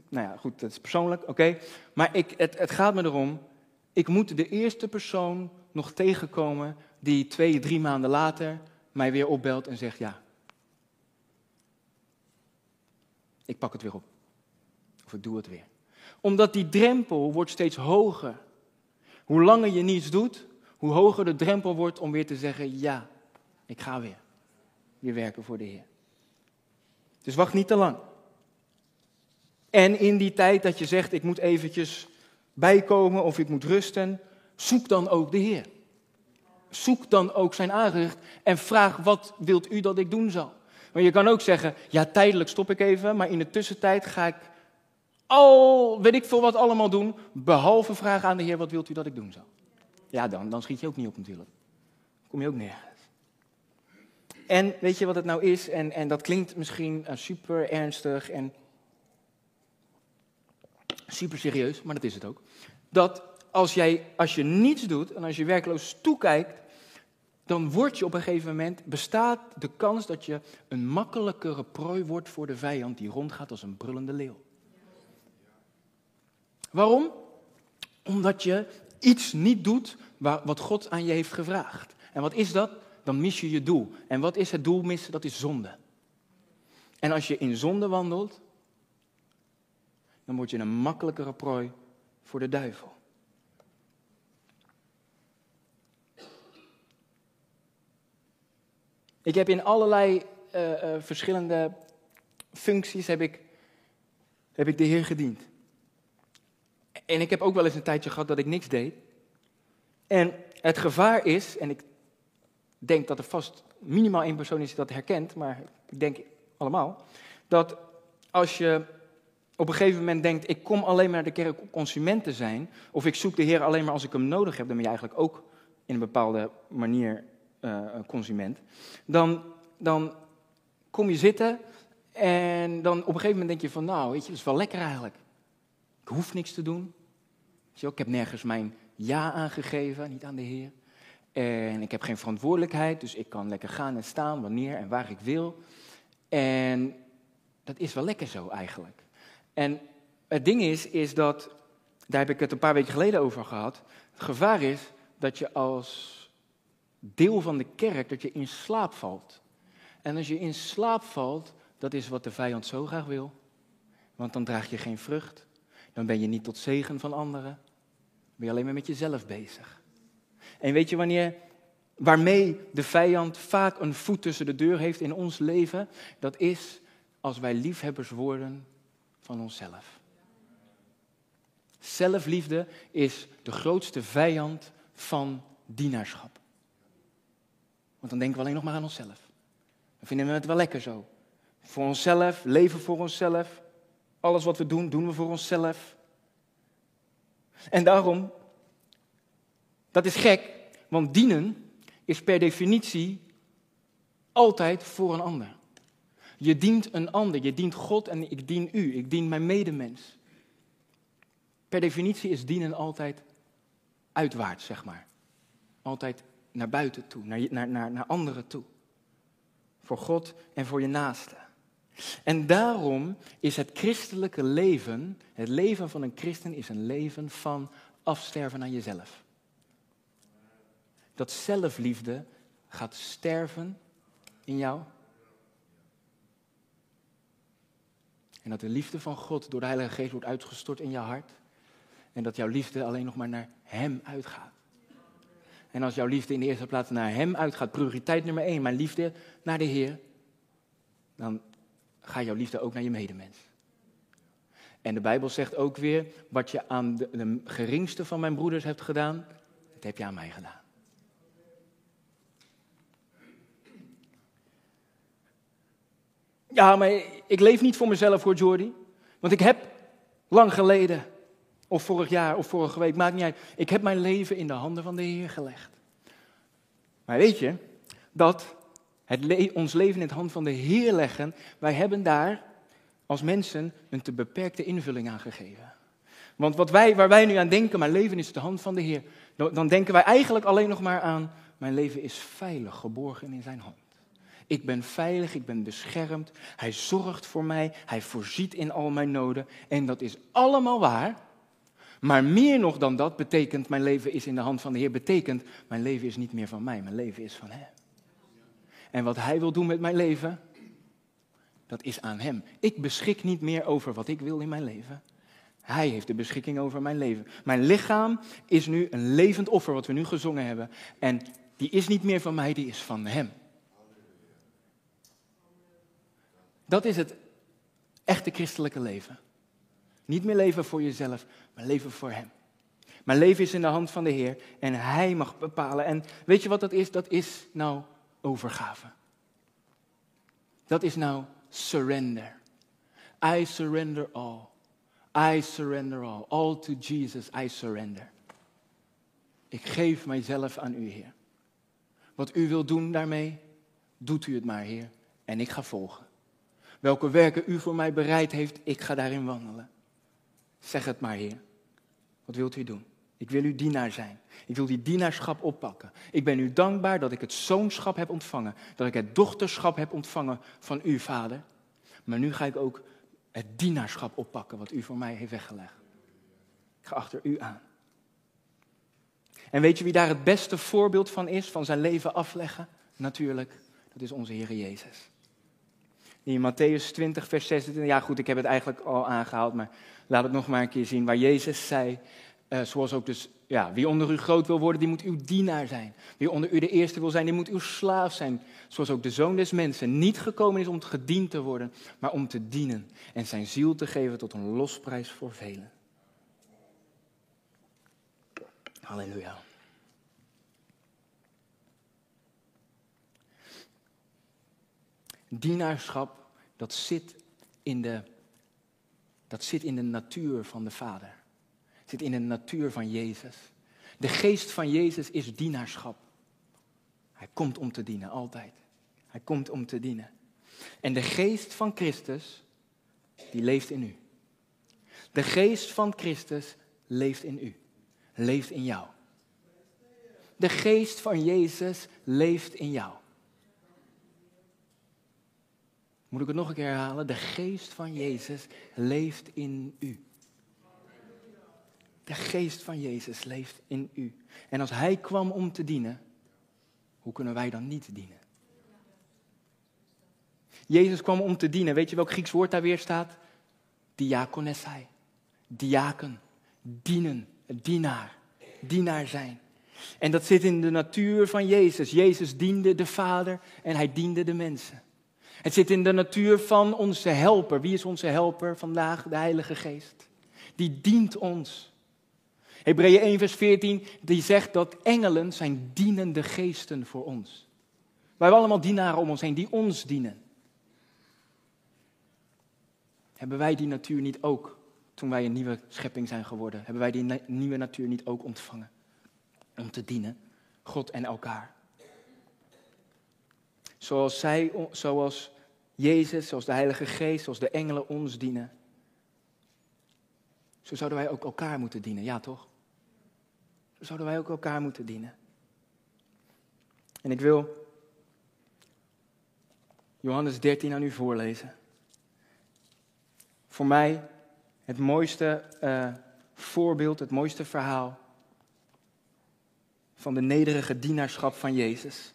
nou ja, goed, dat is persoonlijk, oké. Maar ik, het, het gaat me erom, ik moet de eerste persoon nog tegenkomen die twee, drie maanden later mij weer opbelt en zegt ja. Ik pak het weer op. Of ik doe het weer. Omdat die drempel wordt steeds hoger. Hoe langer je niets doet, hoe hoger de drempel wordt om weer te zeggen ja, ik ga weer. Weer werken voor de Heer. Dus wacht niet te lang. En in die tijd dat je zegt, ik moet eventjes bijkomen of ik moet rusten, zoek dan ook de Heer. Zoek dan ook zijn aangezicht en vraag, wat wilt u dat ik doen zal? Want je kan ook zeggen, ja tijdelijk stop ik even, maar in de tussentijd ga ik al, weet ik veel wat allemaal doen, behalve vragen aan de Heer, wat wilt u dat ik doen zal? Ja, dan, dan schiet je ook niet op natuurlijk. Kom je ook nergens. En weet je wat het nou is? En, en dat klinkt misschien uh, super ernstig en super serieus, maar dat is het ook. Dat als, jij, als je niets doet en als je werkloos toekijkt, dan word je op een gegeven moment, bestaat de kans dat je een makkelijkere prooi wordt voor de vijand die rondgaat als een brullende leeuw. Waarom? Omdat je iets niet doet wat God aan je heeft gevraagd. En wat is dat? Dan mis je je doel. En wat is het doel missen? Dat is zonde. En als je in zonde wandelt, dan word je een makkelijkere prooi voor de duivel. Ik heb in allerlei uh, uh, verschillende functies heb ik, heb ik de Heer gediend. En ik heb ook wel eens een tijdje gehad dat ik niks deed. En het gevaar is, en ik denk dat er vast minimaal één persoon is die dat herkent, maar ik denk allemaal, dat als je op een gegeven moment denkt, ik kom alleen maar naar de kerk om consument te zijn, of ik zoek de Heer alleen maar als ik hem nodig heb, dan ben je eigenlijk ook in een bepaalde manier uh, consument. Dan, dan kom je zitten en dan op een gegeven moment denk je van, nou, weet je, dat is wel lekker eigenlijk. Ik hoef niks te doen. Ik heb nergens mijn ja aangegeven, niet aan de Heer. En ik heb geen verantwoordelijkheid, dus ik kan lekker gaan en staan wanneer en waar ik wil. En dat is wel lekker zo eigenlijk. En het ding is, is dat, daar heb ik het een paar weken geleden over gehad. Het gevaar is dat je als deel van de kerk, dat je in slaap valt. En als je in slaap valt, dat is wat de vijand zo graag wil. Want dan draag je geen vrucht. Dan ben je niet tot zegen van anderen. Dan ben je alleen maar met jezelf bezig. En weet je wanneer, waarmee de vijand vaak een voet tussen de deur heeft in ons leven? Dat is als wij liefhebbers worden van onszelf. Zelfliefde is de grootste vijand van dienaarschap. Want dan denken we alleen nog maar aan onszelf. Dan vinden we het wel lekker zo. Voor onszelf, leven voor onszelf. Alles wat we doen, doen we voor onszelf. En daarom, dat is gek, want dienen is per definitie altijd voor een ander. Je dient een ander, je dient God en ik dien u, ik dien mijn medemens. Per definitie is dienen altijd uitwaarts, zeg maar. Altijd naar buiten toe, naar, naar, naar, naar anderen toe. Voor God en voor je naaste. En daarom is het christelijke leven, het leven van een christen, is een leven van afsterven aan jezelf. Dat zelfliefde gaat sterven in jou. En dat de liefde van God door de Heilige Geest wordt uitgestort in jouw hart. En dat jouw liefde alleen nog maar naar Hem uitgaat. En als jouw liefde in de eerste plaats naar Hem uitgaat, prioriteit nummer één, mijn liefde naar de Heer, dan ga jouw liefde ook naar je medemens. En de Bijbel zegt ook weer, wat je aan de geringste van mijn broeders hebt gedaan, dat heb je aan mij gedaan. Ja, maar ik leef niet voor mezelf voor Jordi. Want ik heb lang geleden, of vorig jaar, of vorige week, maakt niet uit. Ik heb mijn leven in de handen van de Heer gelegd. Maar weet je, dat het ons leven in de hand van de Heer leggen, wij hebben daar als mensen een te beperkte invulling aan gegeven. Want wat wij, waar wij nu aan denken, mijn leven is de hand van de Heer, dan denken wij eigenlijk alleen nog maar aan, mijn leven is veilig geborgen in zijn hand. Ik ben veilig, ik ben beschermd. Hij zorgt voor mij, hij voorziet in al mijn noden. En dat is allemaal waar. Maar meer nog dan dat betekent, mijn leven is in de hand van de Heer, betekent, mijn leven is niet meer van mij, mijn leven is van Hem. En wat Hij wil doen met mijn leven, dat is aan Hem. Ik beschik niet meer over wat ik wil in mijn leven. Hij heeft de beschikking over mijn leven. Mijn lichaam is nu een levend offer, wat we nu gezongen hebben. En die is niet meer van mij, die is van Hem. Dat is het echte christelijke leven. Niet meer leven voor jezelf, maar leven voor Hem. Mijn leven is in de hand van de Heer en Hij mag bepalen. En weet je wat dat is? Dat is nou overgave. Dat is nou surrender. I surrender all. I surrender all. All to Jesus, I surrender. Ik geef mijzelf aan u, Heer. Wat u wilt doen daarmee, doet u het maar, Heer. En ik ga volgen. Welke werken u voor mij bereid heeft, ik ga daarin wandelen. Zeg het maar, Heer. Wat wilt u doen? Ik wil uw dienaar zijn. Ik wil die dienaarschap oppakken. Ik ben u dankbaar dat ik het zoonschap heb ontvangen. Dat ik het dochterschap heb ontvangen van u, vader. Maar nu ga ik ook het dienaarschap oppakken wat u voor mij heeft weggelegd. Ik ga achter u aan. En weet je wie daar het beste voorbeeld van is, van zijn leven afleggen? Natuurlijk, dat is onze Heer Jezus. In Matthäus 20, vers 26. Ja, goed, ik heb het eigenlijk al aangehaald, maar laat het nog maar een keer zien. Waar Jezus zei, uh, zoals ook dus, ja, wie onder u groot wil worden, die moet uw dienaar zijn. Wie onder u de eerste wil zijn, die moet uw slaaf zijn. Zoals ook de zoon des mensen niet gekomen is om gediend te worden, maar om te dienen en zijn ziel te geven tot een losprijs voor velen. Halleluja. Dienaarschap, dat zit in de, dat zit in de natuur van de Vader. Zit in de natuur van Jezus. De geest van Jezus is dienaarschap. Hij komt om te dienen, altijd. Hij komt om te dienen. En de geest van Christus, die leeft in u. De geest van Christus leeft in u. Leeft in jou. De geest van Jezus leeft in jou. Moet ik het nog een keer herhalen? De geest van Jezus leeft in u. De geest van Jezus leeft in u. En als Hij kwam om te dienen, hoe kunnen wij dan niet dienen? Jezus kwam om te dienen. Weet je welk Grieks woord daar weer staat? Diakonessai. Diaken. Dienen. Dienaar. Dienaar zijn. En dat zit in de natuur van Jezus. Jezus diende de Vader en hij diende de mensen. Het zit in de natuur van onze helper. Wie is onze helper vandaag? De Heilige Geest. Die dient ons. Hebreeën 1, vers 14, die zegt dat engelen zijn dienende geesten voor ons. Wij hebben allemaal dienaren om ons heen die ons dienen. Hebben wij die natuur niet ook, toen wij een nieuwe schepping zijn geworden, hebben wij die nieuwe natuur niet ook ontvangen? Om te dienen, God en elkaar. Zoals zij, zoals Jezus, zoals de Heilige Geest, zoals de engelen ons dienen. Zo zouden wij ook elkaar moeten dienen, ja toch? Zo zouden wij ook elkaar moeten dienen. En ik wil Johannes 13 aan u voorlezen. voor mij het mooiste uh, voorbeeld, het mooiste verhaal van de nederige dienaarschap van Jezus.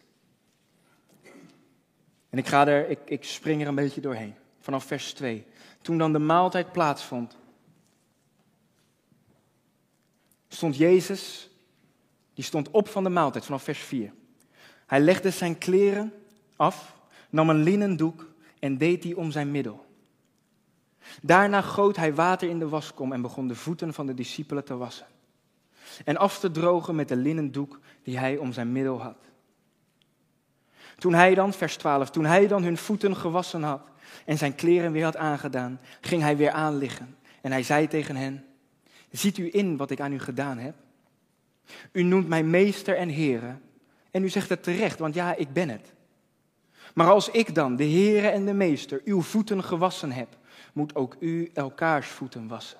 En ik, ga er, ik, ik spring er een beetje doorheen, vanaf vers 2. Toen dan de maaltijd plaatsvond, stond Jezus, die stond op van de maaltijd, vanaf vers 4. Hij legde zijn kleren af, nam een linnen doek en deed die om zijn middel. Daarna goot hij water in de waskom en begon de voeten van de discipelen te wassen. En af te drogen met de linnen doek die hij om zijn middel had. Toen hij dan, vers 12, toen hij dan hun voeten gewassen had en zijn kleren weer had aangedaan, ging hij weer aanliggen. En hij zei tegen hen, ziet u in wat ik aan u gedaan heb? U noemt mij meester en heren en u zegt het terecht, want ja, ik ben het. Maar als ik dan, de heren en de meester, uw voeten gewassen heb, moet ook u elkaars voeten wassen.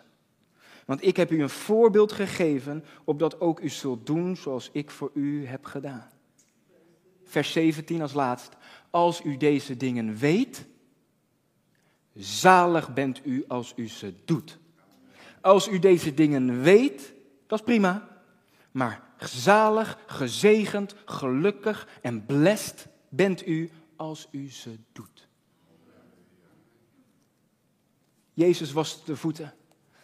Want ik heb u een voorbeeld gegeven, opdat ook u zult doen zoals ik voor u heb gedaan. Vers 17 als laatst. Als u deze dingen weet, zalig bent u als u ze doet. Als u deze dingen weet, dat is prima. Maar zalig, gezegend, gelukkig en blessed bent u als u ze doet. Jezus was de voeten.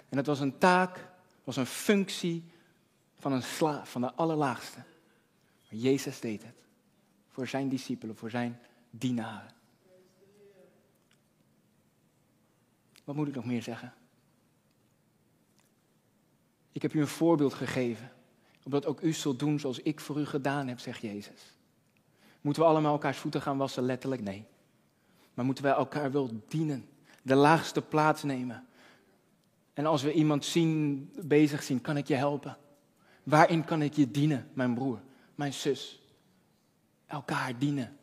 En het was een taak, was een functie van een slaaf, van de allerlaagste. Maar Jezus deed het. Voor zijn discipelen, voor zijn dienaren. Wat moet ik nog meer zeggen? Ik heb u een voorbeeld gegeven, opdat ook u zult doen zoals ik voor u gedaan heb, zegt Jezus. Moeten we allemaal elkaars voeten gaan wassen? Letterlijk nee. Maar moeten wij elkaar wel dienen, de laagste plaats nemen. En als we iemand zien, bezig zien, kan ik je helpen? Waarin kan ik je dienen, mijn broer, mijn zus? Elkaar dienen.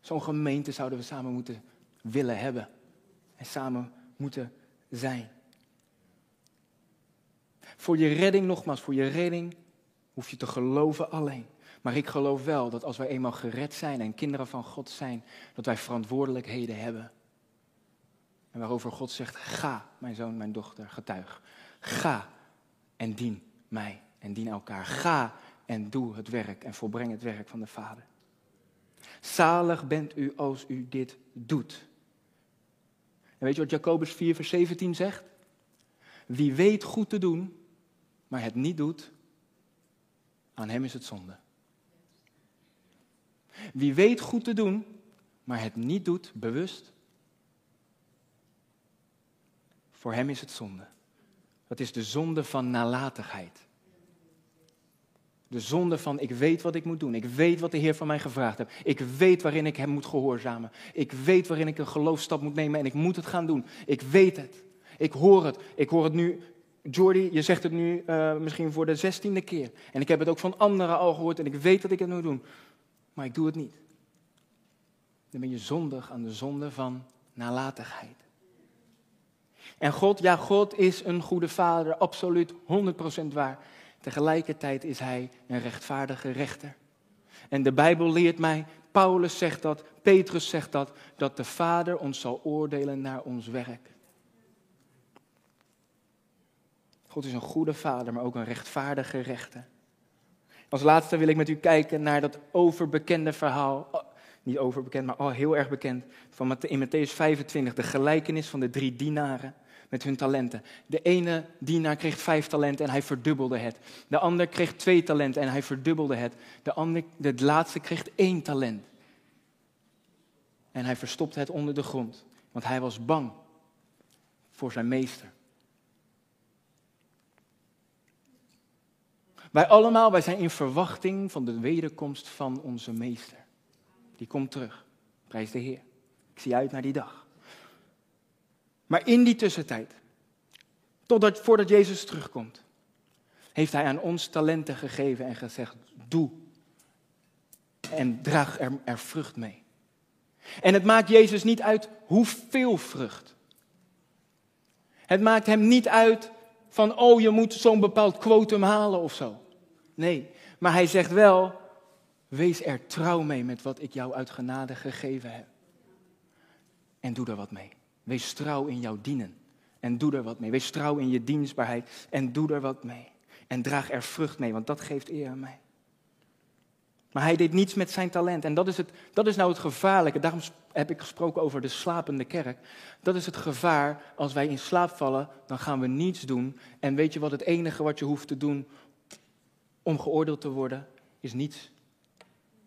Zo'n gemeente zouden we samen moeten willen hebben. En samen moeten zijn. Voor je redding, nogmaals, voor je redding hoef je te geloven alleen. Maar ik geloof wel dat als wij eenmaal gered zijn en kinderen van God zijn, dat wij verantwoordelijkheden hebben. En waarover God zegt, ga, mijn zoon, mijn dochter, getuig. Ga en dien mij en dien elkaar. Ga en doe het werk en volbreng het werk van de Vader. Zalig bent u als u dit doet. En weet je wat Jacobus 4, vers 17 zegt? Wie weet goed te doen, maar het niet doet, aan hem is het zonde. Wie weet goed te doen, maar het niet doet, bewust, voor hem is het zonde. Dat is de zonde van nalatigheid. De zonde van ik weet wat ik moet doen. Ik weet wat de Heer van mij gevraagd heeft. Ik weet waarin ik hem moet gehoorzamen. Ik weet waarin ik een geloofstap moet nemen en ik moet het gaan doen. Ik weet het. Ik hoor het. Ik hoor het nu. Jordi, je zegt het nu uh, misschien voor de zestiende keer. En ik heb het ook van anderen al gehoord en ik weet dat ik het moet doen maar ik doe het niet. Dan ben je zondig aan de zonde van nalatigheid. En God, ja, God is een goede vader, absoluut 100% waar. Tegelijkertijd is hij een rechtvaardige rechter. En de Bijbel leert mij, Paulus zegt dat, Petrus zegt dat, dat de Vader ons zal oordelen naar ons werk. God is een goede vader, maar ook een rechtvaardige rechter. Als laatste wil ik met u kijken naar dat overbekende verhaal, oh, niet overbekend, maar al heel erg bekend, van in Matthäus 25, de gelijkenis van de drie dienaren met hun talenten. De ene dienaar kreeg vijf talenten en hij verdubbelde het. De ander kreeg twee talenten en hij verdubbelde het. De, ander, de laatste kreeg één talent. En hij verstopte het onder de grond, want hij was bang voor zijn meester. Wij allemaal, wij zijn in verwachting van de wederkomst van onze meester. Die komt terug. Prijs de Heer. Ik zie uit naar die dag. Maar in die tussentijd, totdat, voordat Jezus terugkomt, heeft hij aan ons talenten gegeven en gezegd, doe. En draag er, er vrucht mee. En het maakt Jezus niet uit hoeveel vrucht. Het maakt hem niet uit van, oh, je moet zo'n bepaald quotum halen of zo. Nee, maar hij zegt wel, wees er trouw mee met wat ik jou uit genade gegeven heb. En doe er wat mee. Wees trouw in jouw dienen. en doe er wat mee. Wees trouw in je dienstbaarheid en doe er wat mee. En draag er vrucht mee, want dat geeft eer aan mij. Maar hij deed niets met zijn talent. En dat is, het, dat is nou het gevaarlijke. Daarom heb ik gesproken over de slapende kerk. Dat is het gevaar. Als wij in slaap vallen, dan gaan we niets doen. En weet je wat het enige wat je hoeft te doen om geoordeeld te worden, is niets.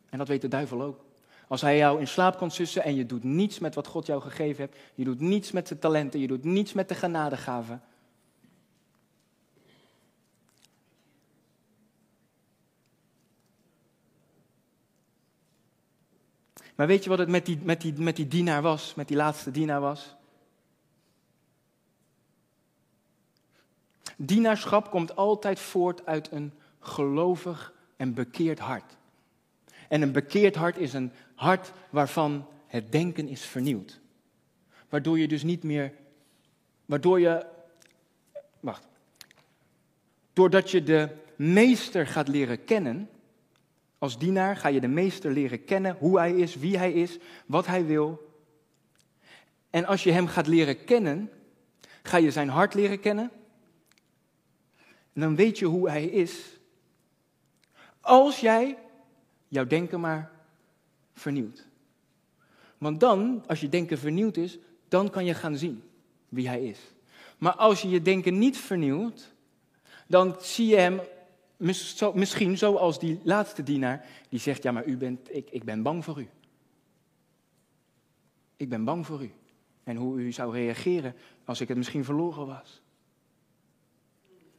En dat weet de duivel ook. Als hij jou in slaap kan sussen en je doet niets met wat God jou gegeven heeft, je doet niets met zijn talenten, je doet niets met de genadegaven, Maar weet je wat het met die, met, die, met die dienaar was, met die laatste dienaar was? Dienaarschap komt altijd voort uit een gelovig en bekeerd hart. En een bekeerd hart is een hart waarvan het denken is vernieuwd. Waardoor je dus niet meer, waardoor je, wacht, doordat je de meester gaat leren kennen, als dienaar ga je de meester leren kennen, hoe hij is, wie hij is, wat hij wil. En als je hem gaat leren kennen, ga je zijn hart leren kennen. En dan weet je hoe hij is. Als jij jouw denken maar vernieuwt. Want dan, als je denken vernieuwd is, dan kan je gaan zien wie hij is. Maar als je je denken niet vernieuwt, dan zie je hem Misschien zoals die laatste dienaar die zegt, ja maar u bent, ik, ik ben bang voor u. Ik ben bang voor u. En hoe u zou reageren als ik het misschien verloren was.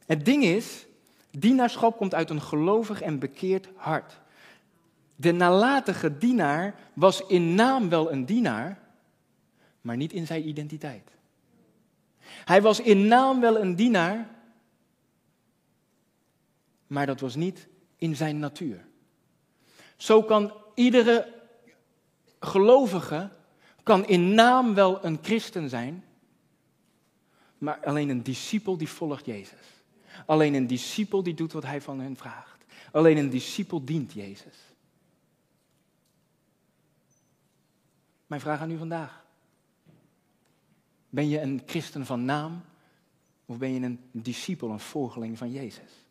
Het ding is, dienaarschap komt uit een gelovig en bekeerd hart. De nalatige dienaar was in naam wel een dienaar, maar niet in zijn identiteit. Hij was in naam wel een dienaar, maar dat was niet in zijn natuur. Zo kan iedere gelovige kan in naam wel een christen zijn, maar alleen een discipel die volgt Jezus. Alleen een discipel die doet wat hij van hen vraagt. Alleen een discipel dient Jezus. Mijn vraag aan u vandaag. Ben je een christen van naam of ben je een discipel, een volgeling van Jezus?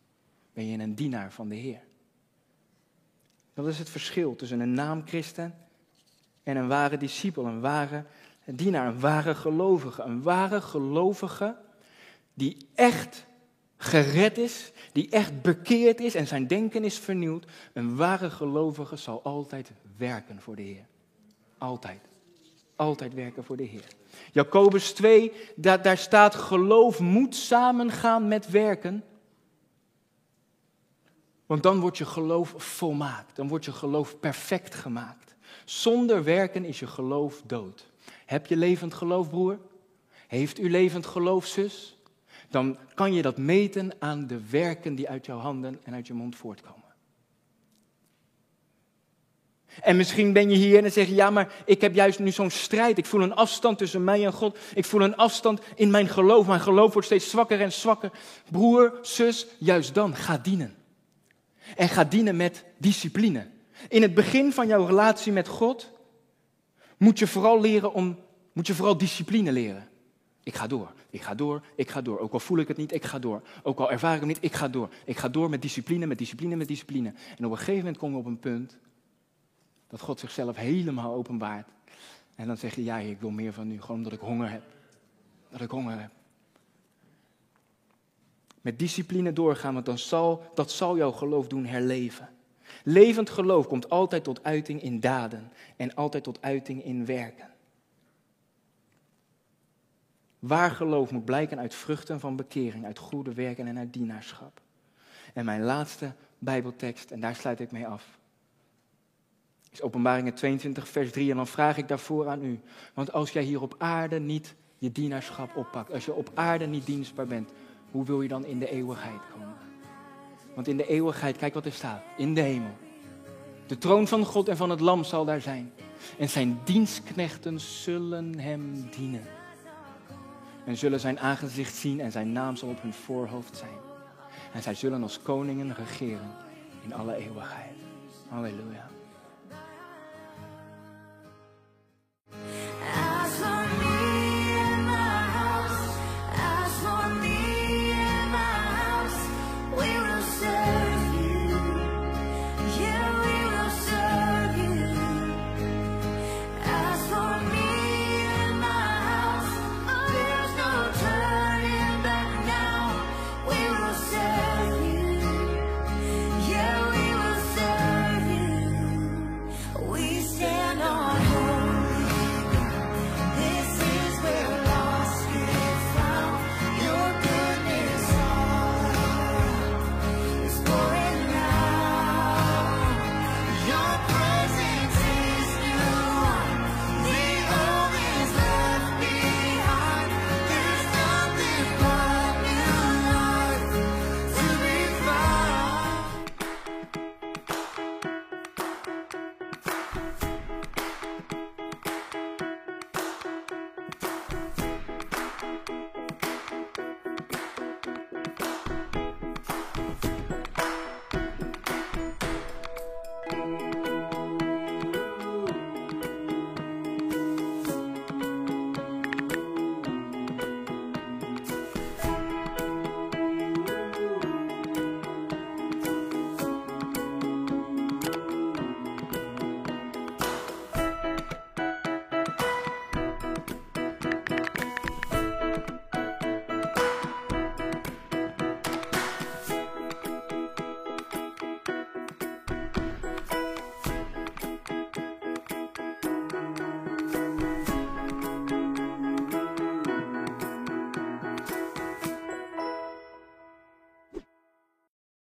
ben je een dienaar van de Heer. Dat is het verschil tussen een naamchristen en een ware discipel, een ware dienaar, een ware gelovige. Een ware gelovige die echt gered is, die echt bekeerd is en zijn denken is vernieuwd. Een ware gelovige zal altijd werken voor de Heer. Altijd. Altijd werken voor de Heer. Jacobus 2, daar, daar staat geloof moet samengaan met werken. Want dan wordt je geloof volmaakt. Dan wordt je geloof perfect gemaakt. Zonder werken is je geloof dood. Heb je levend geloof, broer? Heeft u levend geloof, zus? Dan kan je dat meten aan de werken die uit jouw handen en uit je mond voortkomen. En misschien ben je hier en dan zeg je, ja, maar ik heb juist nu zo'n strijd. Ik voel een afstand tussen mij en God. Ik voel een afstand in mijn geloof. Mijn geloof wordt steeds zwakker en zwakker. Broer, zus, juist dan, ga dienen. En ga dienen met discipline. In het begin van jouw relatie met God moet je vooral leren om, moet je vooral discipline leren. Ik ga door, ik ga door, ik ga door. Ook al voel ik het niet, ik ga door. Ook al ervaar ik het niet, ik ga door. Ik ga door met discipline, met discipline, met discipline. En op een gegeven moment kom je op een punt dat God zichzelf helemaal openbaart. En dan zeg je, ja, ik wil meer van u, gewoon omdat ik honger heb. Dat ik honger heb met discipline doorgaan, want dan zal, dat zal jouw geloof doen herleven. Levend geloof komt altijd tot uiting in daden en altijd tot uiting in werken. Waar geloof moet blijken uit vruchten van bekering, uit goede werken en uit dienaarschap. En mijn laatste Bijbeltekst, en daar sluit ik mee af, Openbaringen 22, vers 3. En dan vraag ik daarvoor aan u. Want als jij hier op aarde niet je dienaarschap oppakt, als je op aarde niet dienstbaar bent, hoe wil je dan in de eeuwigheid komen? Want in de eeuwigheid, kijk wat er staat, in de hemel. De troon van God en van het lam zal daar zijn. En zijn dienstknechten zullen hem dienen. En zullen zijn aangezicht zien en zijn naam zal op hun voorhoofd zijn. En zij zullen als koningen regeren in alle eeuwigheid. Halleluja.